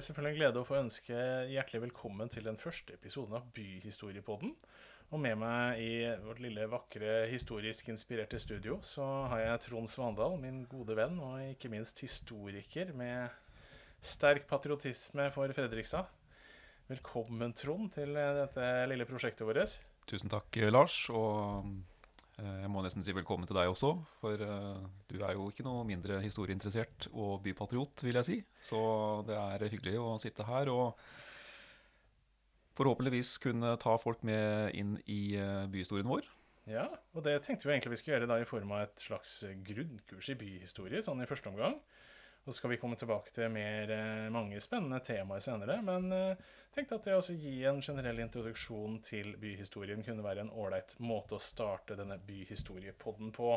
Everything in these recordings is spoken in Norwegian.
Det selvfølgelig en glede å få ønske hjertelig velkommen til den første episoden av Byhistoriepodden. Og med meg i vårt lille, vakre, historisk inspirerte studio så har jeg Trond Svandal, min gode venn, og ikke minst historiker med sterk patriotisme for Fredrikstad. Velkommen, Trond, til dette lille prosjektet vårt. Tusen takk, Lars. Og jeg må nesten si velkommen til deg også. For eh, du er jo ikke noe mindre historieinteressert og bypatriot, vil jeg si. Så det er hyggelig å sitte her og forhåpentligvis kunne ta folk med inn i eh, byhistorien vår. Ja, og det tenkte vi egentlig vi skulle gjøre da i form av et slags grunnkurs i byhistorie, sånn i første omgang. Og så skal vi komme tilbake til mer, eh, mange spennende temaer senere. Men jeg tenkte at det å gi en generell introduksjon til byhistorien kunne være en ålreit måte å starte denne byhistoriepodden på.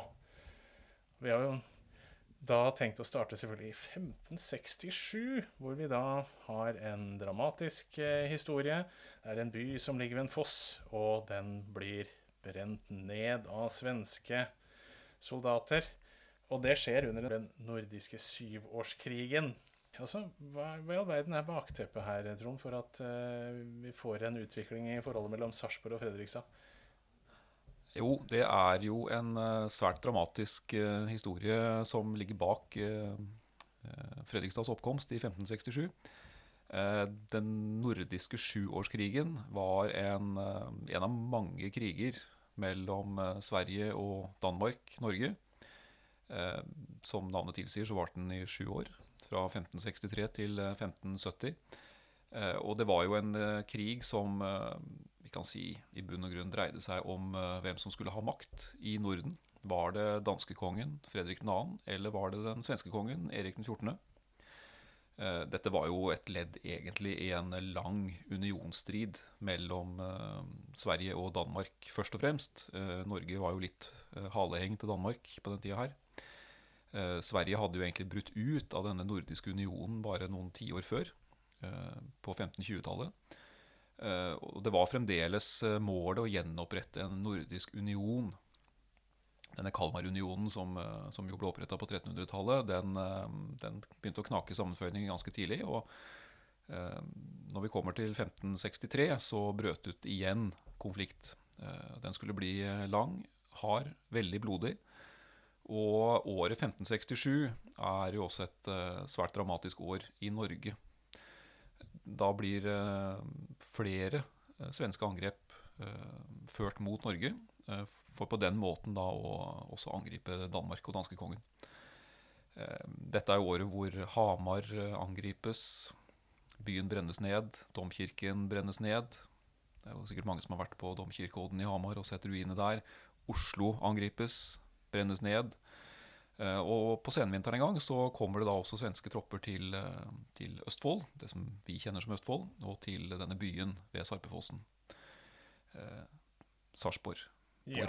Vi har jo da tenkt å starte selvfølgelig i 1567, hvor vi da har en dramatisk eh, historie. Det er en by som ligger ved en foss, og den blir brent ned av svenske soldater. Og det skjer under den nordiske syvårskrigen. Altså, hva, i all verden er bakteppet her, Trond, for at uh, vi får en utvikling i forholdet mellom Sarpsborg og Fredrikstad? Jo, det er jo en uh, svært dramatisk uh, historie som ligger bak Fredrikstads oppkomst i 1567. den nordiske sjuårskrigen var en, en, av mange kriger mellom Sverige og Danmark-Norge. Som navnet tilsier, så varte den i sju år, fra 1563 til 1570. og det var jo en krig som vi kan si i bunn og grunn dreide seg om hvem som skulle ha makt i Norden. Var det danskekongen Fredrik 2., eller var det den svenske kongen Erik 14.? Uh, dette var jo et ledd egentlig i en lang unionsstrid mellom uh, Sverige og Danmark, først og fremst. Uh, Norge var jo litt haleheng til Danmark på den tida her. Sverige hadde jo egentlig brutt ut av denne nordiske unionen bare noen tiår før, på 1520-tallet. Eh, og det var fremdeles eh, målet å gjenopprette en nordisk union. Denne Kalmarunionen, som, eh, som jo ble oppretta på 1300-tallet, den, den, begynte å knake sammenføyning ganske tidlig. og når vi kommer til 1563, så brøt ut igjen konflikt. Den skulle bli lang, hard, veldig blodig. Og året 1567 er jo også et svært dramatisk år i Norge da blir eh, flere eh, svenske angrep eh, ført mot Norge. For på den måten da å også angripe Danmark og danskekongen. Dette er året hvor Hamar angripes, byen brennes ned, domkirken brennes ned. Det er jo sikkert mange som har vært på domkirkeodden i Hamar og sett ruinene der. Oslo angripes, brennes ned. Eh, og på senvinteren en gang så kommer det da også svenske tropper til, eh, til, Østfold, det som vi kjenner som Østfold, og til denne byen ved Sarpefossen. Eh, Sarpsborg på ja.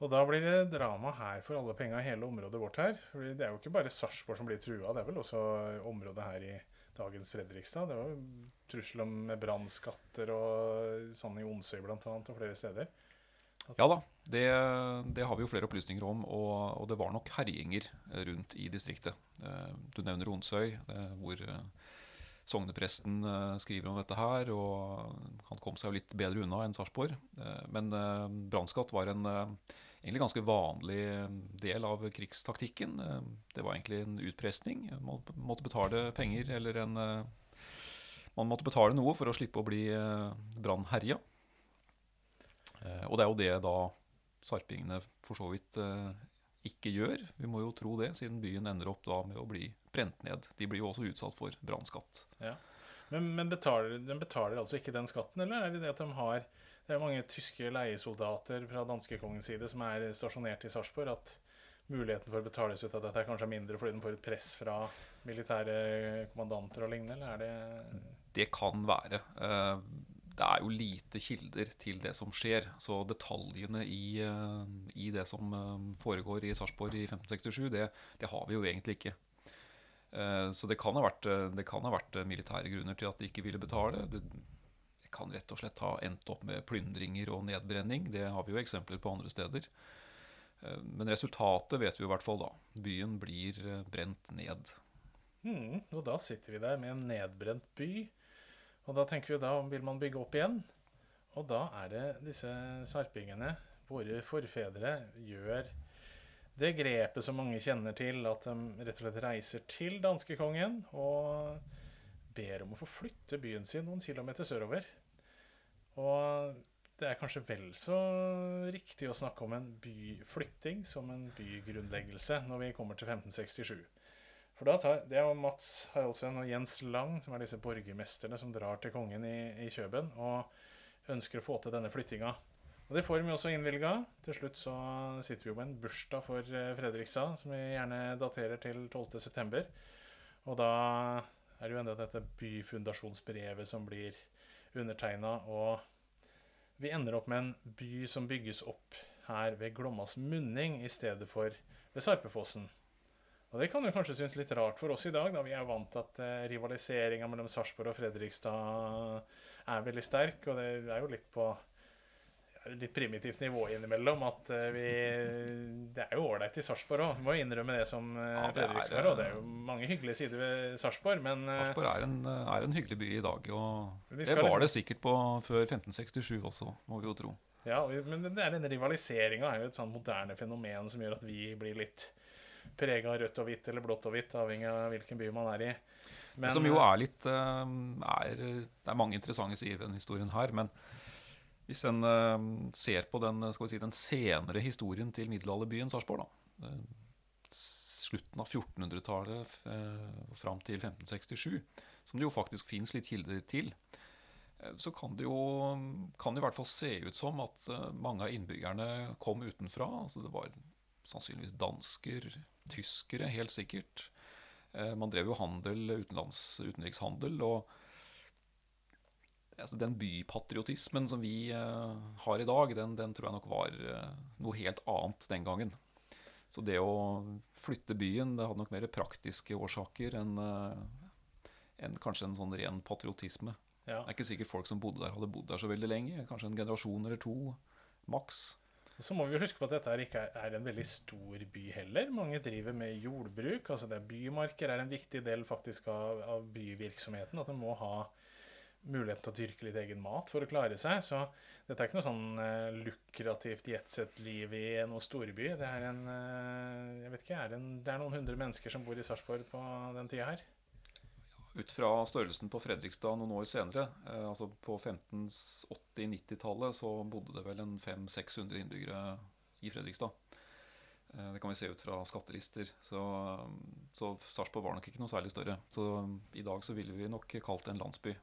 Og da blir det drama her for alle penga i hele området vårt her. For det er jo ikke bare Sarpsborg som blir trua, det er vel også området her i dagens Fredrikstad. Det var jo trussel om brannskatter og sånn i Onsøy annet, og flere steder. Ja da, det, det, har vi jo flere opplysninger om. Og, og, det var nok herjinger rundt i distriktet. Eh, du nevner Onsøy, hvor eh, sognepresten eh, skriver om dette her. Og han kom seg jo litt bedre unna enn Sarpsborg. Men brannskatt var en egentlig ganske vanlig del av krigstaktikken. Det var egentlig en utpressing. Man måtte betale penger eller en Man måtte betale noe for å slippe å bli brannherja. Eh, og det er jo det da sarpingene for så vidt eh, ikke gjør. Vi må jo tro det, siden byen ender opp da med å bli brent ned. De blir jo også utsatt for brannskatt. Ja. Men, men betaler, de betaler altså ikke den skatten, eller er det det at de har Det er mange tyske leiesoldater fra danskekongens side som er stasjonert i Sarpsborg, at muligheten for å betales ut av dette er kanskje mindre fordi den får et press fra militære kommandanter og lignende, eller er det Det kan være. Det er jo lite kilder til det som skjer. Så detaljene i, eh, i det som eh, foregår i Sarpsborg i 1567, det, det, har vi jo egentlig ikke. Eh, så det kan, vært, det kan, ha vært, militære grunner til at de ikke ville betale. Det, det kan rett og slett ha endt opp med plyndringer og nedbrenning. Det har vi jo eksempler på andre steder. Men resultatet vet vi i hvert fall da. Byen blir brent ned. Mm, og da sitter vi der med en nedbrent by. Og da tenker vi da vil man bygge opp igjen. Og da er det disse sarpingene, våre forfedre, gjør det grepet som mange kjenner til, at de rett og slett reiser til danskekongen og ber om å få flytte byen sin noen kilometer sørover. Og det er kanskje vel så riktig å snakke om en byflytting som en bygrunnleggelse når vi kommer til 1567. For da tar, Det er jo Mats Haraldsen og Jens Lang som er disse borgermesterne som drar til kongen i, i Kjøben og ønsker å få til denne flyttinga. Og Det får de også innvilga. Til slutt så sitter vi jo med en bursdag for eh, Fredrikstad, som vi gjerne daterer til 12.9. Og da er det jo enda dette byfundasjonsbrevet som blir undertegna, og vi ender opp med en by som bygges opp her ved Glommas munning i stedet for ved Sarpefossen. Og det kan jo kanskje synes litt rart for oss i dag, da vi er vant til at eh, rivaliseringa mellom Sarpsborg og Fredrikstad er veldig sterk, og det er jo litt på litt primitivt nivå innimellom. At uh, vi Det er jo ålreit i Sarpsborg òg. Må innrømme det som uh, ja, Fredrikstad Og Det er jo mange hyggelige sider ved Sarpsborg, men uh, Sarpsborg er, er, en hyggelig by i dag. Og det var liksom, det sikkert på før 1567 også, må vi jo tro. Ja, men det er denne rivaliseringa er jo et sånn moderne fenomen som gjør at vi blir litt prega av rødt og hvitt eller blått og hvitt, avhengig av hvilken by man er i. Men, som jo er litt er, Det er mange interessante sider ved denne historien her, men hvis en ser på den, si, den, senere historien til middelalderbyen Sarpsborg, da, slutten av 1400-tallet og fram til 1567, som det jo faktisk fins litt kilder til, så kan det jo kan det i hvert fall se ut som at mange av innbyggerne kom utenfra. altså Det var sannsynligvis dansker, tyskere, helt sikkert. Man drev jo handel, utenrikshandel. og altså Den bypatriotismen som vi uh, har i dag, den, den, tror jeg nok var uh, noe helt annet den gangen. Så det å flytte byen det hadde nok mer praktiske årsaker enn en, kanskje en sånn ren patriotisme. Ja. Det er ikke sikkert folk som bodde der, hadde bodd der så veldig lenge. Kanskje en generasjon eller to, maks. Så må vi huske på at dette ikke er en veldig stor by heller. Mange driver med jordbruk. altså det er Bymarker er en viktig del faktisk av, av byvirksomheten. At en må ha muligheten til å dyrke litt egen mat for å klare seg. Så dette er ikke noe sånn uh, lukrativt jetset-liv i noen storby. Det er en uh, jeg vet ikke, er en, det er noen hundre mennesker som bor i Sarpsborg på den tida her. Ut fra størrelsen på Fredrikstad noen år senere, eh, altså på 1580-90-tallet, så bodde det vel en 500-600 innbyggere i Fredrikstad. Eh, det kan vi se ut fra skattelister. Så, så Sarpsborg var nok ikke noe særlig større. Så i dag så ville vi nok kalt det en landsby.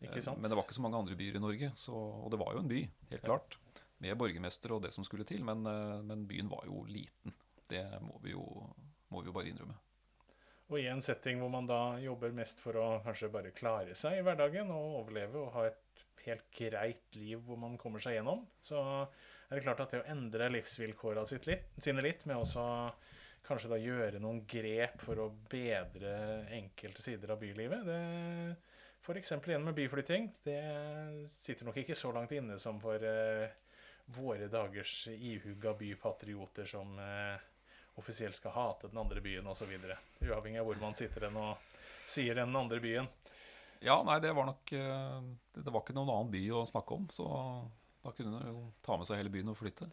Eh, men det var ikke så mange andre byer i Norge, så, og det var jo en by, helt klart. Med borgermester og det som skulle til, men, eh, men byen var jo liten. Det må vi jo, må vi jo bare innrømme. Og i en setting hvor man da jobber mest for å kanskje bare klare seg i hverdagen og overleve og ha et helt greit liv hvor man kommer seg gjennom, så er det klart at det å endre livsvilkåra sine litt, med også kanskje da gjøre noen grep for å bedre enkelte sider av bylivet, det F.eks. igjen med byflytting. Det sitter nok ikke så langt inne som for eh, våre dagers ihuga bypatrioter som uh, offisielt skal hate den andre byen osv. Uavhengig av hvor man sitter den og sier den andre byen. Ja, nei, det var nok uh, Det var ikke noen annen by å snakke om, så da kunne man jo ta med seg hele byen og flytte.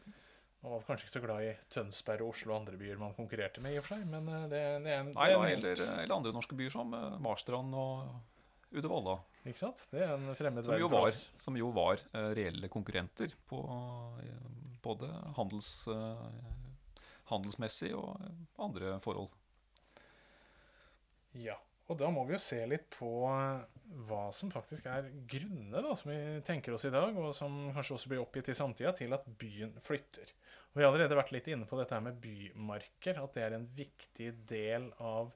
Man var kanskje ikke så glad i Tønsberg og Oslo og andre byer man konkurrerte med, i og for seg, men det, det er en Nei, ja, eller, eller, andre norske byer som Marstrand og Uddevalla. Ikke sant? Det er en fremmed som for var, som jo var reelle konkurrenter på både handels, handelsmessig og andre forhold. Ja. Og da må vi jo se litt på hva som faktisk er grunnene da, som vi tenker oss i dag, og som kanskje også blir oppgitt i samtida, til at byen flytter. Og Vi har allerede vært litt inne på dette her med bymarker, at det er en viktig del av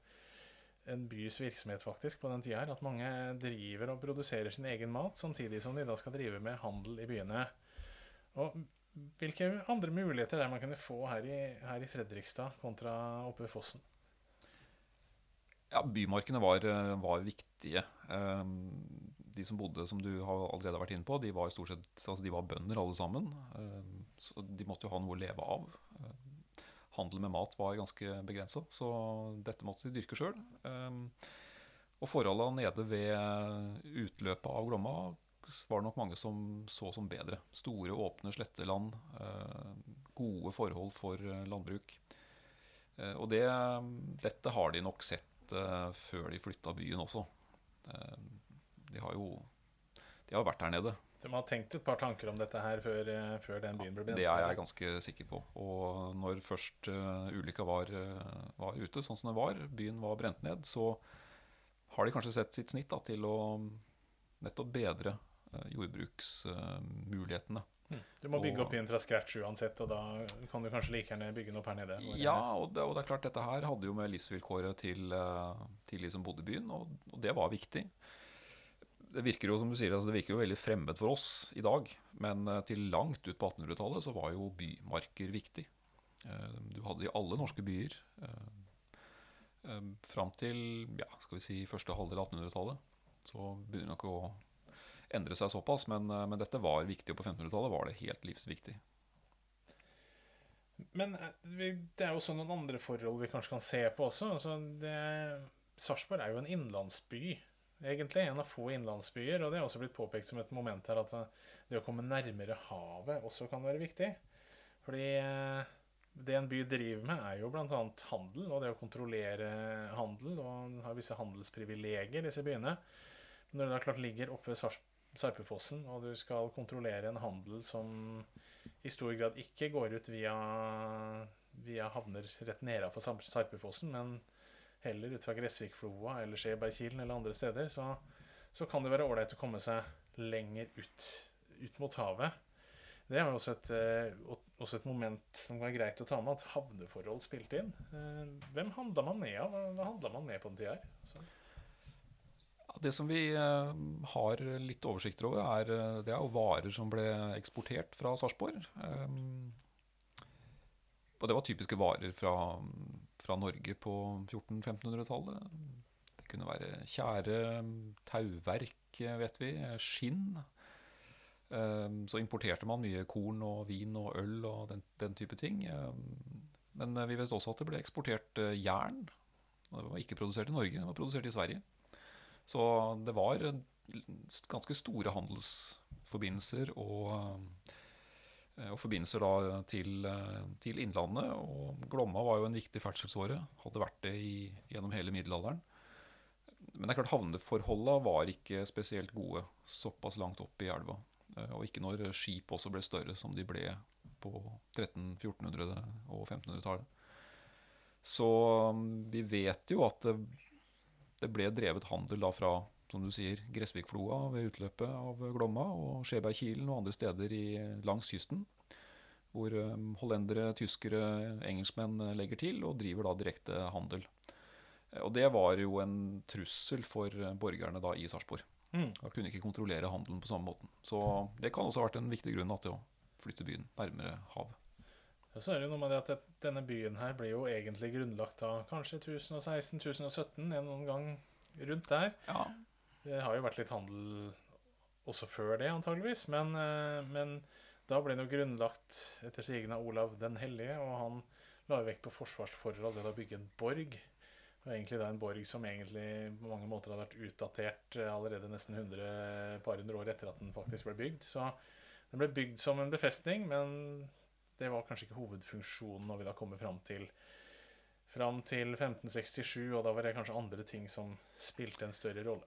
en bys virksomhet faktisk på den tida her. At mange driver og produserer sin egen mat, samtidig som de da skal drive med handel i byene. Og hvilke andre muligheter er det man kunne få her i, her i Fredrikstad kontra oppe ved Fossen? Ja, Bymarkene var, var viktige. Ehm, de som bodde, som du har allerede vært inne på, de var stort sett altså de var bønder alle sammen. Ehm, så de måtte jo ha noe å leve av. handel med mat var ganske begrensa, så dette måtte de dyrke sjøl. Og forholda nede ved utløpet av Glomma var det nok mange som så som bedre. Store, åpne sletteland. Gode forhold for landbruk. Og det, dette har de nok sett før de flytta byen også. De har jo de har vært her nede. De har tenkt et par tanker om dette her før, før den byen ble brent? Det er jeg ganske sikker på. Og når først ulykka var, var, ute, sånn som den var, byen var brent ned, så har de kanskje sett sitt snitt da, til å nettopp bedre jordbruksmulighetene. Mm. Du må bygge opp byen fra scratch uansett, og da kan du kanskje like gjerne bygge den opp her nede? Ja, og det, og det, er klart dette her hadde jo med livsvilkåret til, til de som bodde i byen, og, og det var viktig det virker jo som du sier, altså det virker jo veldig fremmed for oss i dag. Men eh, til langt ut på 1800-tallet så var jo bymarker viktig. Eh, du hadde i alle norske byer eh, fram til ja, skal vi si, første halvdel av 1800-tallet. Så begynner nok å endre seg såpass, men, men dette var viktig. Og på 1500-tallet var det helt livsviktig. Men det er jo også noen andre forhold vi kanskje kan se på også. Altså Sarpsborg er jo en innlandsby egentlig. En av få innlandsbyer. Og det er også blitt påpekt som et moment her at det å komme nærmere havet også kan være viktig. Fordi eh, det en by driver med, er jo bl.a. handel, og det å kontrollere handel. Og har visse handelsprivilegier, disse byene. Men når det da klart ligger oppe ved Sarpefossen, og du skal kontrollere en handel som i stor grad ikke går ut via, via havner rett nedafor Sarpefossen, men heller ut fra Gressvikfloa eller Skjebergkilen eller andre steder, så, så, kan det være ålreit å komme seg lenger ut, ut mot havet. Det er også et, eh, også et, moment som være greit å ta med, at havneforhold spilte inn. Eh, hvem handla man med av? Hva handla man med på den tida her? Det som vi eh, har litt oversikter over, er, det er jo varer som ble eksportert fra Sarpsborg. Og det var typiske varer fra fra Norge på 1400-1500-tallet. Det kunne være tjære, tauverk, vet vi, skinn. Så importerte man mye korn og vin og øl og den, den type ting. Men vi vet også at det ble eksportert eh, jern. Det var ikke produsert i Norge, det var produsert i Sverige. Så det var ganske store handelsforbindelser og Eh, og forbindelser til, eh, til, Innlandet. Og Glomma var jo en viktig ferdselsåre. Hadde vært det i, gjennom hele middelalderen. Men det er klart havneforholda var ikke spesielt gode såpass langt opp i elva. Eh, og ikke når skip også ble større, som de ble på 1300-, 1400- og 1500-tallet. Så mm, vi vet jo at det, det ble drevet handel da fra som du sier, Gressvikfloa ved utløpet av Glomma og Skjebergkilen og andre steder i, langs kysten. Hvor um, hollendere, tyskere, engelskmenn eh, legger til og driver da direkte handel. Og det var jo en trussel for eh, borgerne da i Sarpsborg. Mm. Da kunne ikke kontrollere handelen på samme måten. Så det kan også ha vært en viktig grunn til å flytte byen nærmere havet. Så er det jo noe med det at denne byen her ble jo egentlig grunnlagt da kanskje 1016-1017, en gang rundt der. Ja. Det har jo vært litt handel også før det, antageligvis. Men, eh, men da ble det jo grunnlagt etter sigende av Olav den hellige, og han la vekt på forsvarsforhold ved å bygge en borg. Og egentlig da en borg som egentlig på mange måter hadde vært utdatert eh, allerede nesten 100, par hundre år etter at den faktisk ble bygd. Så den ble bygd som en befestning, men det var kanskje ikke hovedfunksjonen når vi da kommer fram til fram til 1567, og da var det kanskje andre ting som spilte en større rolle.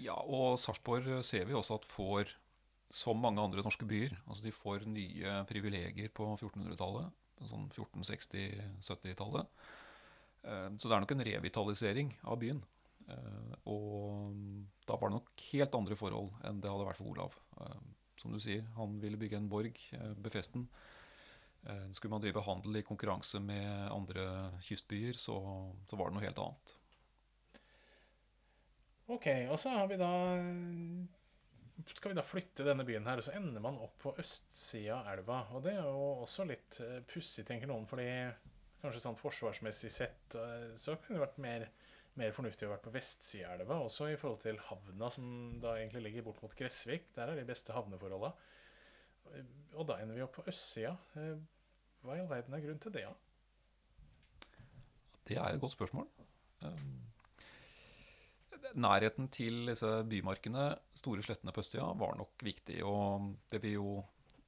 Ja, og Sarpsborg ser vi også at får, som mange andre norske byer, altså de får nye privilegier på 1400-tallet. Sånn 1460-70-tallet. Eh, så det er nok en revitalisering av byen. Eh, og da var det nok helt andre forhold enn det hadde vært for Olav. Eh, som du sier, han ville bygge en borg, befeste den. Skulle man drive handel i konkurranse med andre kystbyer, så, så var det noe helt annet. Ok, og så har vi da skal vi da flytte denne byen her, og så ender man opp på østsida av elva. Og det er jo også litt uh, pussig, tenker noen, fordi kanskje sånn forsvarsmessig sett uh, så kunne det vært mer, mer fornuftig å være på vestsida av elva, også i forhold til havna, som da egentlig ligger bort mot Gressvik. Der er de beste havneforholda. Og da ender vi opp på østsida. Hva i all verden er grunnen til det, da? Det er et godt spørsmål. Um, nærheten til disse bymarkene, store slettene på østsida, var nok viktig. Og det vi jo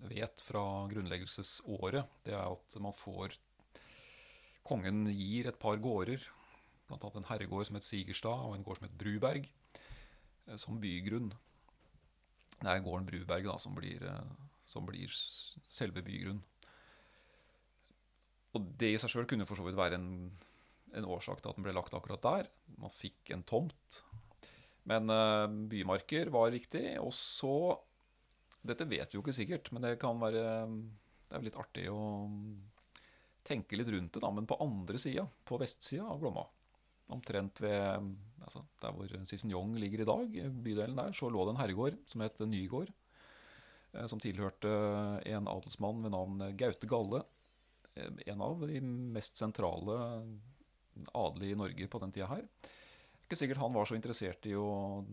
vet fra grunnleggelsesåret, det er at man får Kongen gir et par gårder, bl.a. en herregård som het Sigerstad, og en gård som het Bruberg, eh, som bygrunn. Det er gården Bruberg da, som blir, eh, som blir selve bygrunn. Og det i seg sjøl kunne for så vidt være en en årsak til at den ble lagt akkurat der. Man fikk en tomt. Men uh, bymarker var viktig. Og så Dette vet vi jo ikke sikkert, men det kan være Det er litt artig å tenke litt rundt det, da. Men på andre sida, på vestsida av Glomma, omtrent ved altså, der hvor Cicignon ligger i dag, bydelen der, så lå det en herregård som het Nygård. Eh, som tilhørte en adelsmann ved navn Gaute Galle. Eh, en av de mest sentrale adelige i Norge på den tida her. Ikke sikkert han var så interessert i å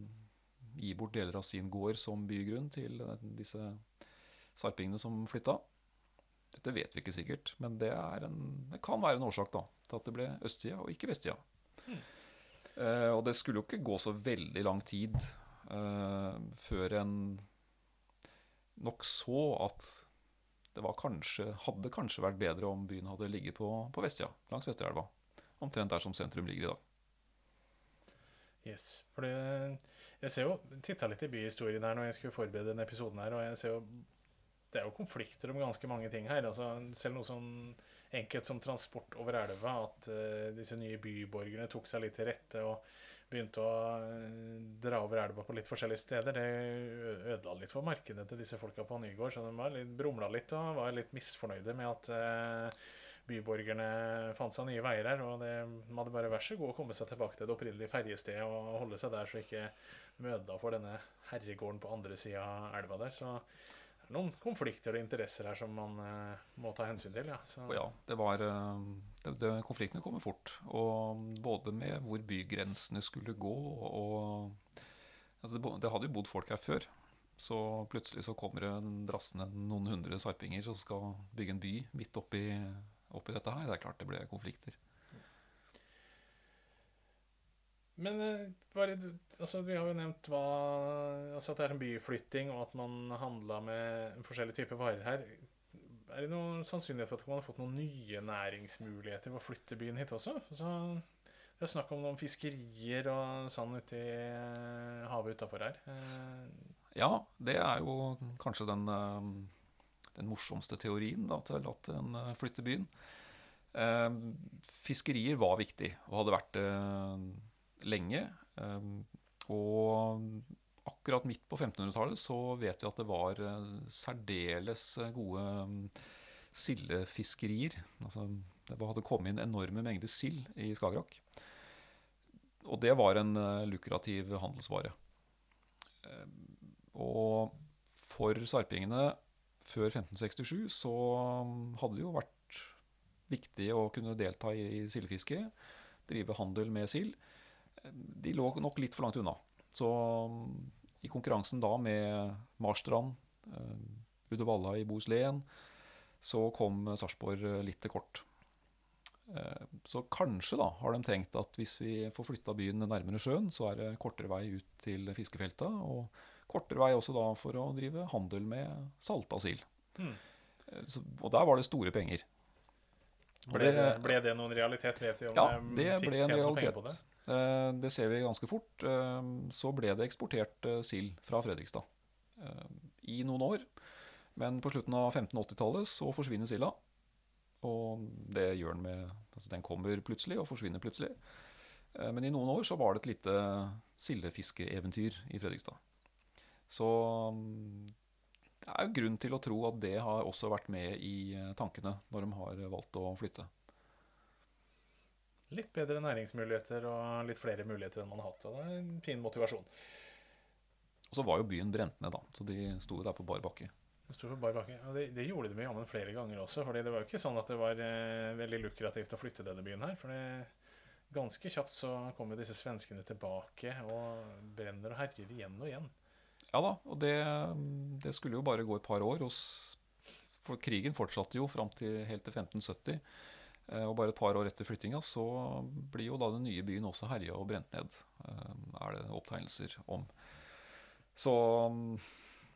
gi bort deler av sin gård som bygrunn til disse sarpingene som flytta. Dette vet vi ikke sikkert, men det, en, det kan være en årsak da, til at det ble østsida og ikke vestsida. Mm. Uh, og det skulle jo ikke gå så veldig lang tid uh, før en nok så at det kanskje, hadde kanskje vært bedre om byen hadde ligget på, på vestsida, langs Vesterelva omtrent der som sentrum ligger i dag. Yes. for jeg ser jo titta litt i byhistorien her når jeg skulle forberede denne episoden her, og jeg ser jo det er jo konflikter om ganske mange ting her. altså Selv noe sånn enkelt som transport over elva, at uh, disse nye byborgerne tok seg litt til rette og begynte å uh, dra over elva på litt forskjellige steder. Det ødela litt for markedet til disse folka på Nygård, så de var litt, brumla litt og var litt misfornøyde med at eh, byborgerne fant seg nye veier her. Og det, de hadde bare vært så god å komme seg tilbake til det opprinnelige ferjestedet og holde seg der, så ikke møta for denne herregården på andre sida av elva der. Så noen konflikter og interesser her som man uh, må ta hensyn til. Ja, så. ja det var uh, det, det, Konfliktene kommer fort. Og både med hvor bygrensene skulle gå og altså det, det hadde jo bodd folk her før. Så plutselig så kommer det drassende noen hundre sarpinger som skal bygge en by midt oppi oppi dette her. Det er klart det ble konflikter. Men bare, eh, altså, vi har jo nevnt hva, altså at det er en byflytting, og at man handla med forskjellige typer varer her. Er det noen sannsynlighet for at man har fått noen nye næringsmuligheter ved å flytte byen hit også? Altså, det er snakk om noen fiskerier og sånn ute i eh, havet utafor her. Eh, ja, det er jo kanskje den den morsomste teorien da, til at en flytter byen. Fiskerier var viktig, og hadde vært det lenge. Eh, og akkurat midt på 1500-tallet så vet vi at det var eh, særdeles gode sildefiskerier. Altså, det hadde kommet inn enorme mengder sild i Skagerrak. Og det var en lukrativ handelsvare. Og for sarpingene før 1567 så hadde det jo vært viktig å kunne delta i sildefiske, drive handel med sild. De lå nok litt for langt unna. Så i konkurransen da med Marstrand, eh, Uddevalla i Bohuslän, så kom Sarpsborg litt til kort. Eh, så kanskje da har de tenkt at hvis vi får flytta byen nærmere sjøen, så er det kortere vei ut til fiskefelta. og kortere vei også da for å drive handel med salta sild. Mm. Og der var det store penger. Ble det, ble det noen realitet? Vet vi om ja, det ble en realitet. Det? Eh, det? ser vi ganske fort. Eh, så ble det eksportert eh, sild fra Fredrikstad i noen år. Men på slutten av 1580-tallet så forsvinner silda. Og det gjør den med altså Den kommer plutselig og forsvinner plutselig. Men i noen år så var det et lite sildefiskeeventyr i Fredrikstad. Så mm, det er jo grunn til å tro at det har også vært med i eh, tankene når de har valgt å flytte. Litt bedre næringsmuligheter og litt flere muligheter enn man har hatt. Og det er en fin motivasjon. Og så var jo byen brent ned, da. Så de sto der på bar bakke. De sto på bar bakke. Og det, det gjorde de jammen flere ganger også. fordi det var jo ikke sånn at det var eh, veldig lukrativt å flytte denne byen her. For det, ganske kjapt så kommer disse svenskene tilbake og brenner og herjer igjen og igjen. Ja da, og det, det, skulle jo bare gå et par år. For krigen fortsatte jo fram til helt til 1570. Eh, og bare et par år etter flyttinga så blir jo da den nye byen også herja og brent ned. Eh, er det opptegnelser om. Så,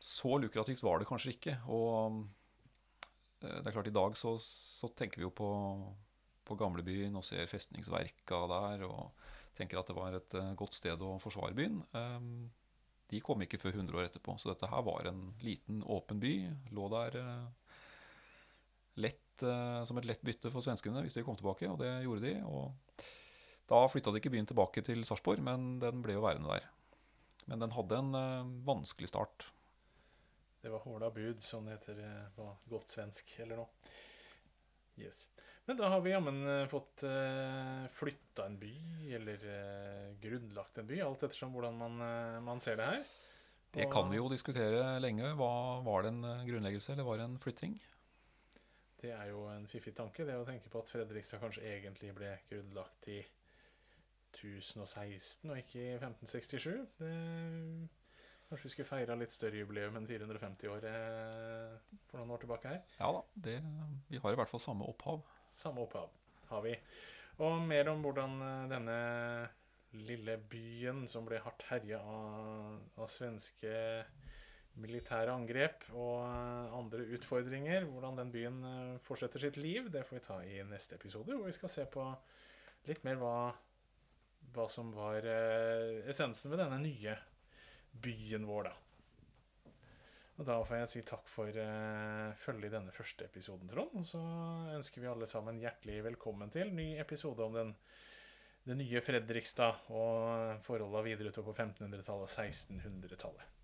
så lukrativt var det kanskje ikke. Og eh, det er klart, i dag så, så tenker vi jo på, på gamlebyen og ser festningsverka der og tenker at det var et godt sted å forsvare byen. De kom ikke før 100 år etterpå, så dette her var en liten, åpen by. Lå der lett uh, som et lett bytte for svenskene hvis de kom tilbake, og det gjorde de. og Da flytta de ikke byen tilbake til Sarpsborg, men den ble jo værende der. Men den hadde en uh, vanskelig start. Det var håla bud, som det heter eh, på godt svensk eller noe. Yes. Men da har vi jammen fått uh, flytta en by, eller uh, grunnlagt en by, alt ettersom hvordan man, uh, man ser det her. Det kan vi jo diskutere lenge. Hva Var det en grunnleggelse, eller var det en flytting? Det er jo en fiffig tanke, det å tenke på at Fredrikstad kanskje egentlig ble grunnlagt i 1016 og ikke i 1567. Det, kanskje vi skulle feira litt større jubileum enn 450 år eh, for noen år tilbake her. Ja da, det, vi har i hvert fall samme opphav. Samme opphav har vi. Og mer om hvordan eh, denne lille byen som ble hardt herja av, av svenske militære angrep og eh, andre utfordringer. Hvordan den byen eh, fortsetter sitt liv, det får vi ta i neste episode, hvor vi skal se på litt mer hva, hva som var essensen ved denne nye byen vår, da. Og Da får jeg si takk for uh, følget i denne første episoden, Trond. Og så ønsker vi alle sammen hjertelig velkommen til ny episode om den, den nye Fredrikstad og forholda videre utover på 1500-tallet og 1600-tallet.